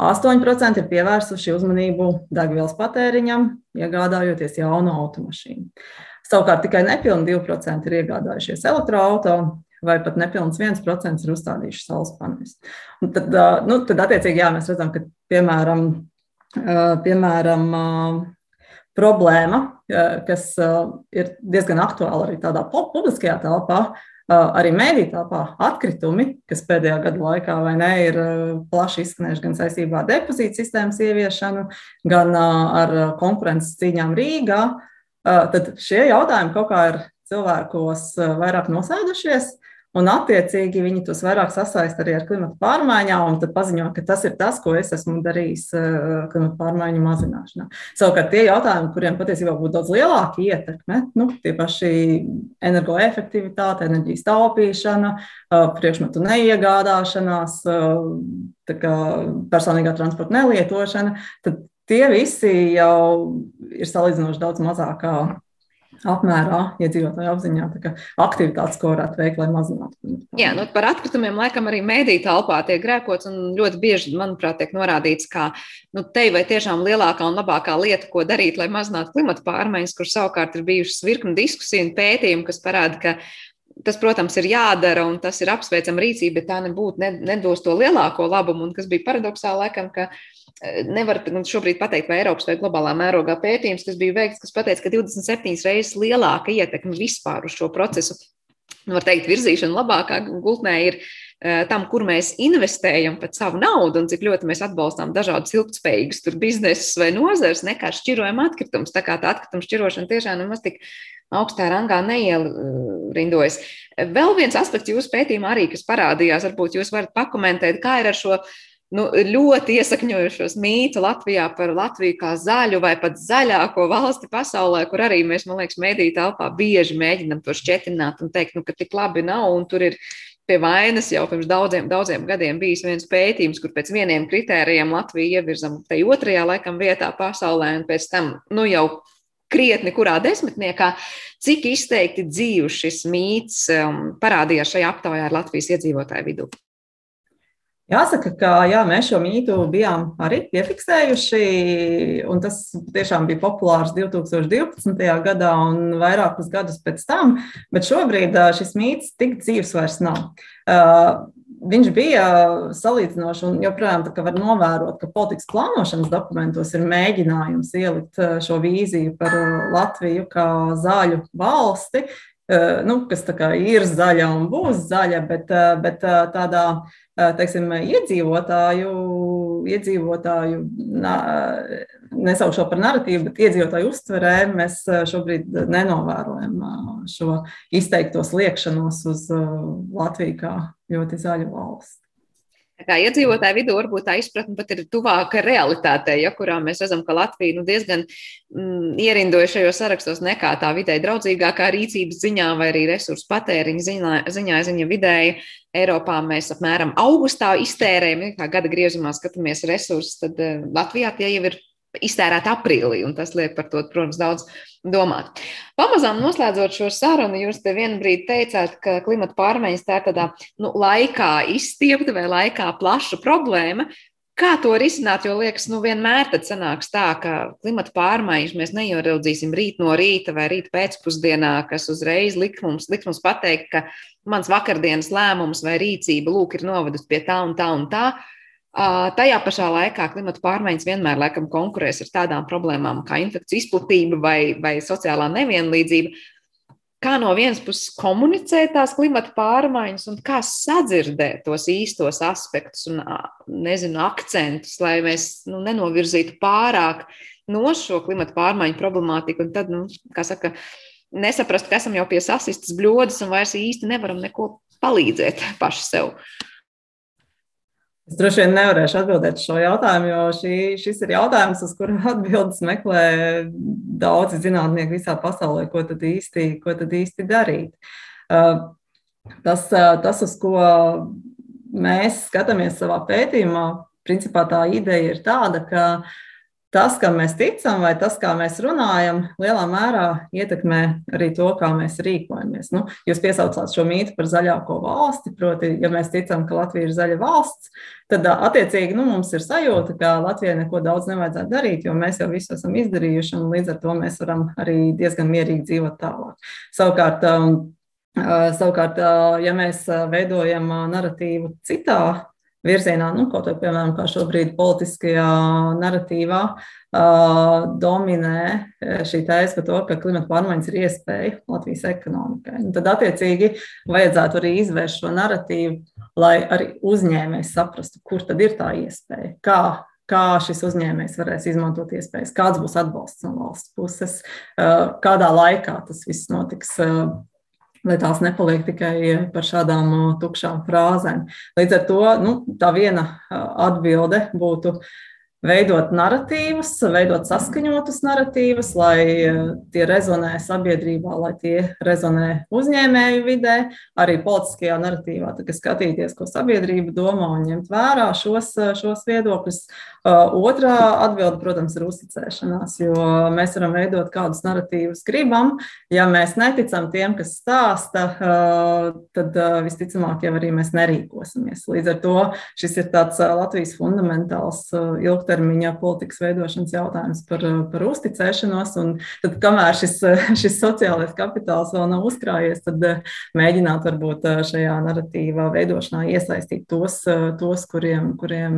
8% ir pievērsuši uzmanību degvielas patēriņam, iegādājoties jaunu automašīnu. Savukārt tikai nepilni 2% ir iegādājušies elektroautorātu, vai pat nepilns 1% ir uzstādījuši saules paneļus. Tad, nu, tad, attiecīgi, jā, mēs redzam, ka piemēram, piemēram problēma, kas ir diezgan aktuāla arī tādā publiskajā telpā, arī mēdī telpā atkritumi, kas pēdējā gada laikā vai ne ir plaši izskanējuši gan saistībā ar depozītu sistēmas ieviešanu, gan ar konkurences cīņām Rīgā. Tad šie jautājumi kaut kā ir cilvēkos vairāk nosēdušies. Un, attiecīgi, viņi tos vairāk sasaista arī ar klimatu pārmaiņām, un tad paziņo, ka tas ir tas, ko es esmu darījis klimatu pārmaiņu mazināšanā. Savukārt, tie jautājumi, kuriem patiesībā būtu daudz lielāka ietekme, nu, tie paši energoefektivitāte, enerģijas taupīšana, priekšmetu neiegādāšanās, eh, personīgā transporta nelietošana, tad tie visi jau ir salīdzinoši daudz mazākā apmērā iedzīvotāju apziņā aktivitātes, ko varētu veikt, lai mazinātu.
Jā, nu, par atkritumiem laikam arī mēdīte telpā tiek grēkots, un ļoti bieži, manuprāt, tiek norādīts, ka nu, te vai tiešām lielākā un labākā lieta, ko darīt, lai mazinātu klimata pārmaiņas, kur savukārt ir bijušas virkni diskusiju un pētījumu, kas parāda, ka Tas, protams, ir jādara un tas ir apsveicama rīcība, bet tā nebūtu, ne, nedos to lielāko labumu. Un kas bija paradoxāli, laikam, ka nevar šobrīd pateikt, vai Eiropas vai globālā mērogā pētījums, kas bija veikts, kas pateica, ka 27 reizes lielāka ietekme vispār uz šo procesu, var teikt, virzīšana labākā gultnē ir tam, kur mēs investējam pat savu naudu un cik ļoti mēs atbalstām dažādus ilgspējīgus biznesus vai nozares, nekā šķirojam atkritumus. Tā kā tā atkrituma šķirošana tiešām nemaz tik augstā rangā neierindojas. Vēl viens aspekts jūsu pētījumā arī, kas parādījās, varbūt jūs varat pakomentēt, kā ir ar šo nu, ļoti iesakņojušos mītu Latvijā par Latviju kā zaļu vai pat zaļāko valsti pasaulē, kur arī mēs, man liekas, mediju telpā bieži mēģinam to šķietināt un teikt, nu, ka tik labi nav un tur ir pie vainas jau pirms daudziem, daudziem gadiem bijis viens pētījums, kur pēc vieniem kritērijiem Latviju ievirzam te otrajā laikam vietā pasaulē, un pēc tam nu, jau krietni kurā desmitniekā, cik izteikti dzīves šis mīts um, parādījās šajā aptaujā ar Latvijas iedzīvotāju vidū.
Jāsaka, ka jā, mēs šo mītu bijām arī piefiksējuši, un tas tiešām bija populārs 2012. gadā un vairākus gadus pēc tam, bet šobrīd šis mīts tik dzīves vairs nav. Viņš bija salīdzinoši, un joprojām var novērot, ka politikas plānošanas dokumentos ir mēģinājums ielikt šo vīziju par Latviju kā zaļu valsti, nu, kas ir zaļa un būs zaļa, bet, bet tādā teiksim, iedzīvotāju, iedzīvotāju nesaukšu par narratīvu, bet iedzīvotāju uztverē mēs šobrīd nenovērojam šo izteikto sliekšanos uz Latviju kā ļoti zaļu valsti.
Kā iedzīvotāju vidū varbūt tā izpratne pat ir tuvāka realitātei, ja, kurā mēs redzam, ka Latvija nu, diezgan mm, ierindoja šajos sarakstos nekā tā vidē draudzīgākā rīcības ziņā vai arī resursu patēriņa ziņā, ziņā ziņa vidēji. Eiropā mēs apmēram augustā iztērējam, ja kā gada griezumā skatāmies resursus, tad uh, Latvijā tie jau ir iztērēt aprīlī, un tas liek par to, protams, daudz domāt. Pamazām noslēdzot šo sarunu, jūs te vienu brīdi teicāt, ka klimata pārmaiņas tā ir tādā nu, laikā izstiepta vai laikā plaša problēma. Kā to risināt? Jo liekas, nu vienmēr tad sanāks tā, ka klimata pārmaiņas mēs neieraudzīsim rīt no rīta vai rīt pēcpusdienā, kas uzreiz liks mums, liks mums pateikt, ka mans vakardienas lēmums vai rīcība lūk ir novedusi pie tā un tā un tā. Tajā pašā laikā klimata pārmaiņas vienmēr laikam konkurēs ar tādām problēmām kā infekciju izplatība vai, vai sociālā nevienlīdzība. Kā no vienas puses komunicēt tās klimata pārmaiņas un kā sadzirdēt tos īstos aspektus un nezinu, akcentus, lai mēs nu, nenovirzītu pārāk no šo klimata pārmaiņu problemātiku. Un tad, nu, kā saka, nesaprast, ka esam jau pie sasistas bļodas un vairs īsti nevaram neko palīdzēt paši sev. Uh,
Es droši vien nevarēšu atbildēt šo jautājumu, jo šī, šis ir jautājums, uz kuru atbildes meklē daudzi zinātnieki visā pasaulē, ko tad īsti, ko tad īsti darīt. Uh, tas, uh, tas, uz ko mēs skatāmies savā pētījumā, principā tā ideja ir tāda, ka tas, kam mēs ticam, vai tas, kā mēs runājam, lielā mērā ietekmē arī to, kā mēs rīkojamies. Nu, jūs piesaucāt šo mītu par zaļāko valsti, proti, ja mēs ticam, ka Latvija ir zaļa valsts, tad attiecīgi nu, mums ir sajūta, ka Latvijai neko daudz nevajadzētu darīt, jo mēs jau visu esam izdarījuši, un līdz ar to mēs varam arī diezgan mierīgi dzīvot tālāk. Savukārt, Savukārt, ja mēs veidojam narratīvu citā virzienā, nu, kaut vai piemēram, kā šobrīd politiskajā narratīvā uh, dominē šī tēze par to, ka klimata pārmaiņas ir iespēja Latvijas ekonomikai. Un tad, attiecīgi, vajadzētu arī izvērst šo narratīvu, lai arī uzņēmējs saprastu, kur tad ir tā iespēja, kā kā šis uzņēmējs varēs izmantot iespējas, kāds būs atbalsts no valsts puses, kādā laikā tas viss notiks, lai tās nepaliek tikai par šādām tukšām frāzēm. Līdz ar to nu, tā viena atbilde būtu veidot narratīvus, veidot saskaņotus narratīvus, lai eh, tie rezonē sabiedrībā, lai tie rezonē uzņēmēju vidē, arī politiskajā narratīvā, tad skatīties, ko sabiedrība domā un ņemt vērā šos, eh, šos viedokļus. Uh, otrā atbilde, protams, ir uzticēšanās, jo mēs varam veidot kādus narratīvus gribam. Ja mēs neticam tiem, kas stāsta, tad visticamāk jau arī mēs nerīkosimies. Līdz ar to šis ir tāds Latvijas fundamentāls ilgtermiņa ilgtermiņa politikas veidošanas jautājums par, par uzticēšanos. Un tad, kamēr šis, šis sociālais kapitāls vēl nav uzkrājies, tad eh, mēģināt varbūt eh, šajā narratīvā veidošanā iesaistīt tos, eh, tos kuriem, kuriem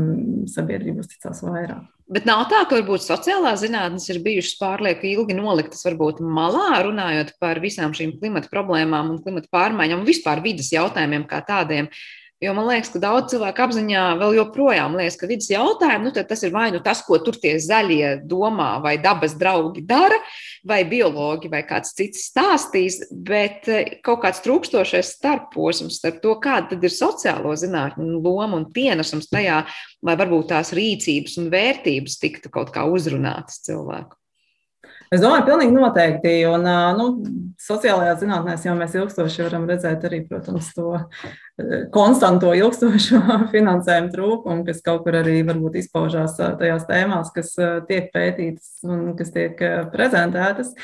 sabiedrība uzticās vairāk.
Bet nav tā, ka varbūt sociālās zinātnes ir bijušas pārlieku ilgi noliktas varbūt malā, runājot par visām šīm klimata problēmām un klimata pārmaiņām un vispār vidas jautājumiem kā tādiem. Jo man liekas, ka daudz cilvēku apziņā vēl joprojām liekas, ka vidas jautājumi, nu, tas ir vai nu tas, ko tur tie zaļie domā, vai dabas draugi dara, vai biologi, vai kāds cits stāstīs, bet eh, kaut kāds trūkstošais starposms starp to, kāda tad ir sociālo zinātņu loma un pienesums tajā, lai varbūt tās rīcības un vērtības tiktu kaut kā uzrunātas cilvēku.
Es domāju, pilnīgi noteikti. Un, nu, sociālajā zinātnē jau mēs ilgstoši varam redzēt arī, protams, to konstanto ilgstošo finansējumu trūkumu, kas kaut kur arī varbūt izpaužās tajās tēmās, kas tiek pētītas un kas tiek prezentētas.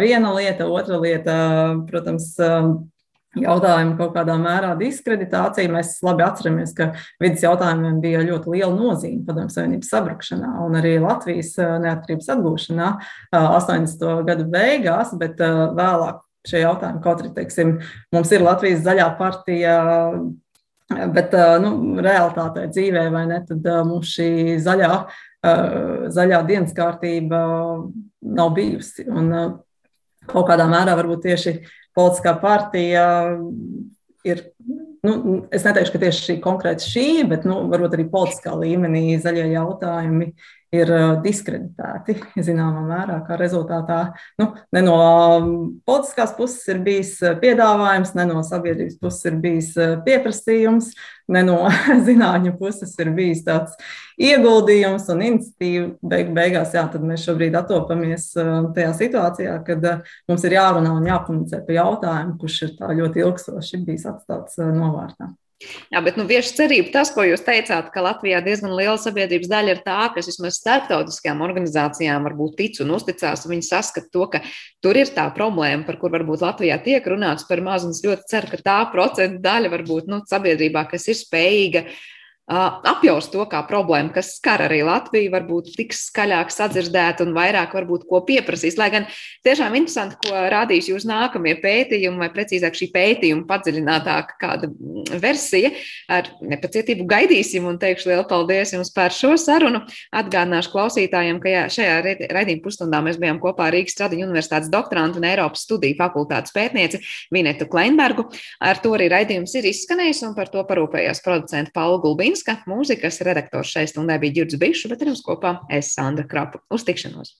Viena lieta, otra lieta, protams, jautājumu kaut kādā mērā diskreditācija. Mēs labi atceramies, ka vidas jautājumiem bija ļoti liela nozīme Padomju Savienības sabrukšanā un arī Latvijas neatkarības atgūšanā 80. gadu beigās, bet vēlāk šie jautājumi, kaut arī, teiksim, mums ir Latvijas zaļā partija. Bet nu, realitātē, dzīvē, vai ne, tad mums šī zaļā, zaļā dienas kārtība nav bijusi. Un kaut kādā mērā varbūt tieši politiskā partija ir. Nu, es neteikšu, ka tieši šī konkrēti šī, bet nu, varbūt arī politiskā līmenī zaļie jautājumi ir diskreditēti zināmā mērā. Kā rezultātā nu, ne no politiskās puses ir bijis piedāvājums, ne no sabiedrības puses ir bijis pieprasījums, ne no zinātņu puses ir bijis tāds ieguldījums un iniciatīva. Beig, beigās, jā, mēs šobrīd atopamies tajā situācijā, kad mums ir jārunā un jākomunicē par jautājumu, kurš ir tā ļoti ilgstoši bijis atstāts novārtā.
Jā, bet nu, vieši cerība tas, ko jūs teicāt, ka Latvijā diezgan liela sabiedrības daļa ir tā, kas vismaz starptautiskajām organizācijām varbūt tic un uzticās, un viņi saskata to, ka tur ir tā problēma, par kur varbūt Latvijā tiek runāts par maz, un es ļoti ceru, ka tā procenta daļa varbūt nu, sabiedrībā, kas ir spējīga uh, apjaust to kā problēmu, kas skar arī Latviju, varbūt tiks skaļāk sadzirdēta un vairāk varbūt ko pieprasīs. Lai gan tiešām interesanti, ko rādīs jūs nākamie pētījumi, vai precīzāk šī pētījuma padziļinātāka kāda versija. Ar nepacietību gaidīsim un teikšu lielu paldies jums par šo sarunu. Atgādināšu klausītājiem, ka jā, šajā raidījuma pusstundā mēs bijām kopā Rīgas Stradiņu universitātes doktorantu un Eiropas studiju fakultātes pētnieci Vinetu Kleinbergu. Ar to arī raidījums ir izskanējis un par to parūpējās producenta Paula Gulbīna. Ginska, mūzikas redaktors šai stundai bija Girds Bišs, bet ar jums kopā es Sandra Krapa. Uz tikšanos!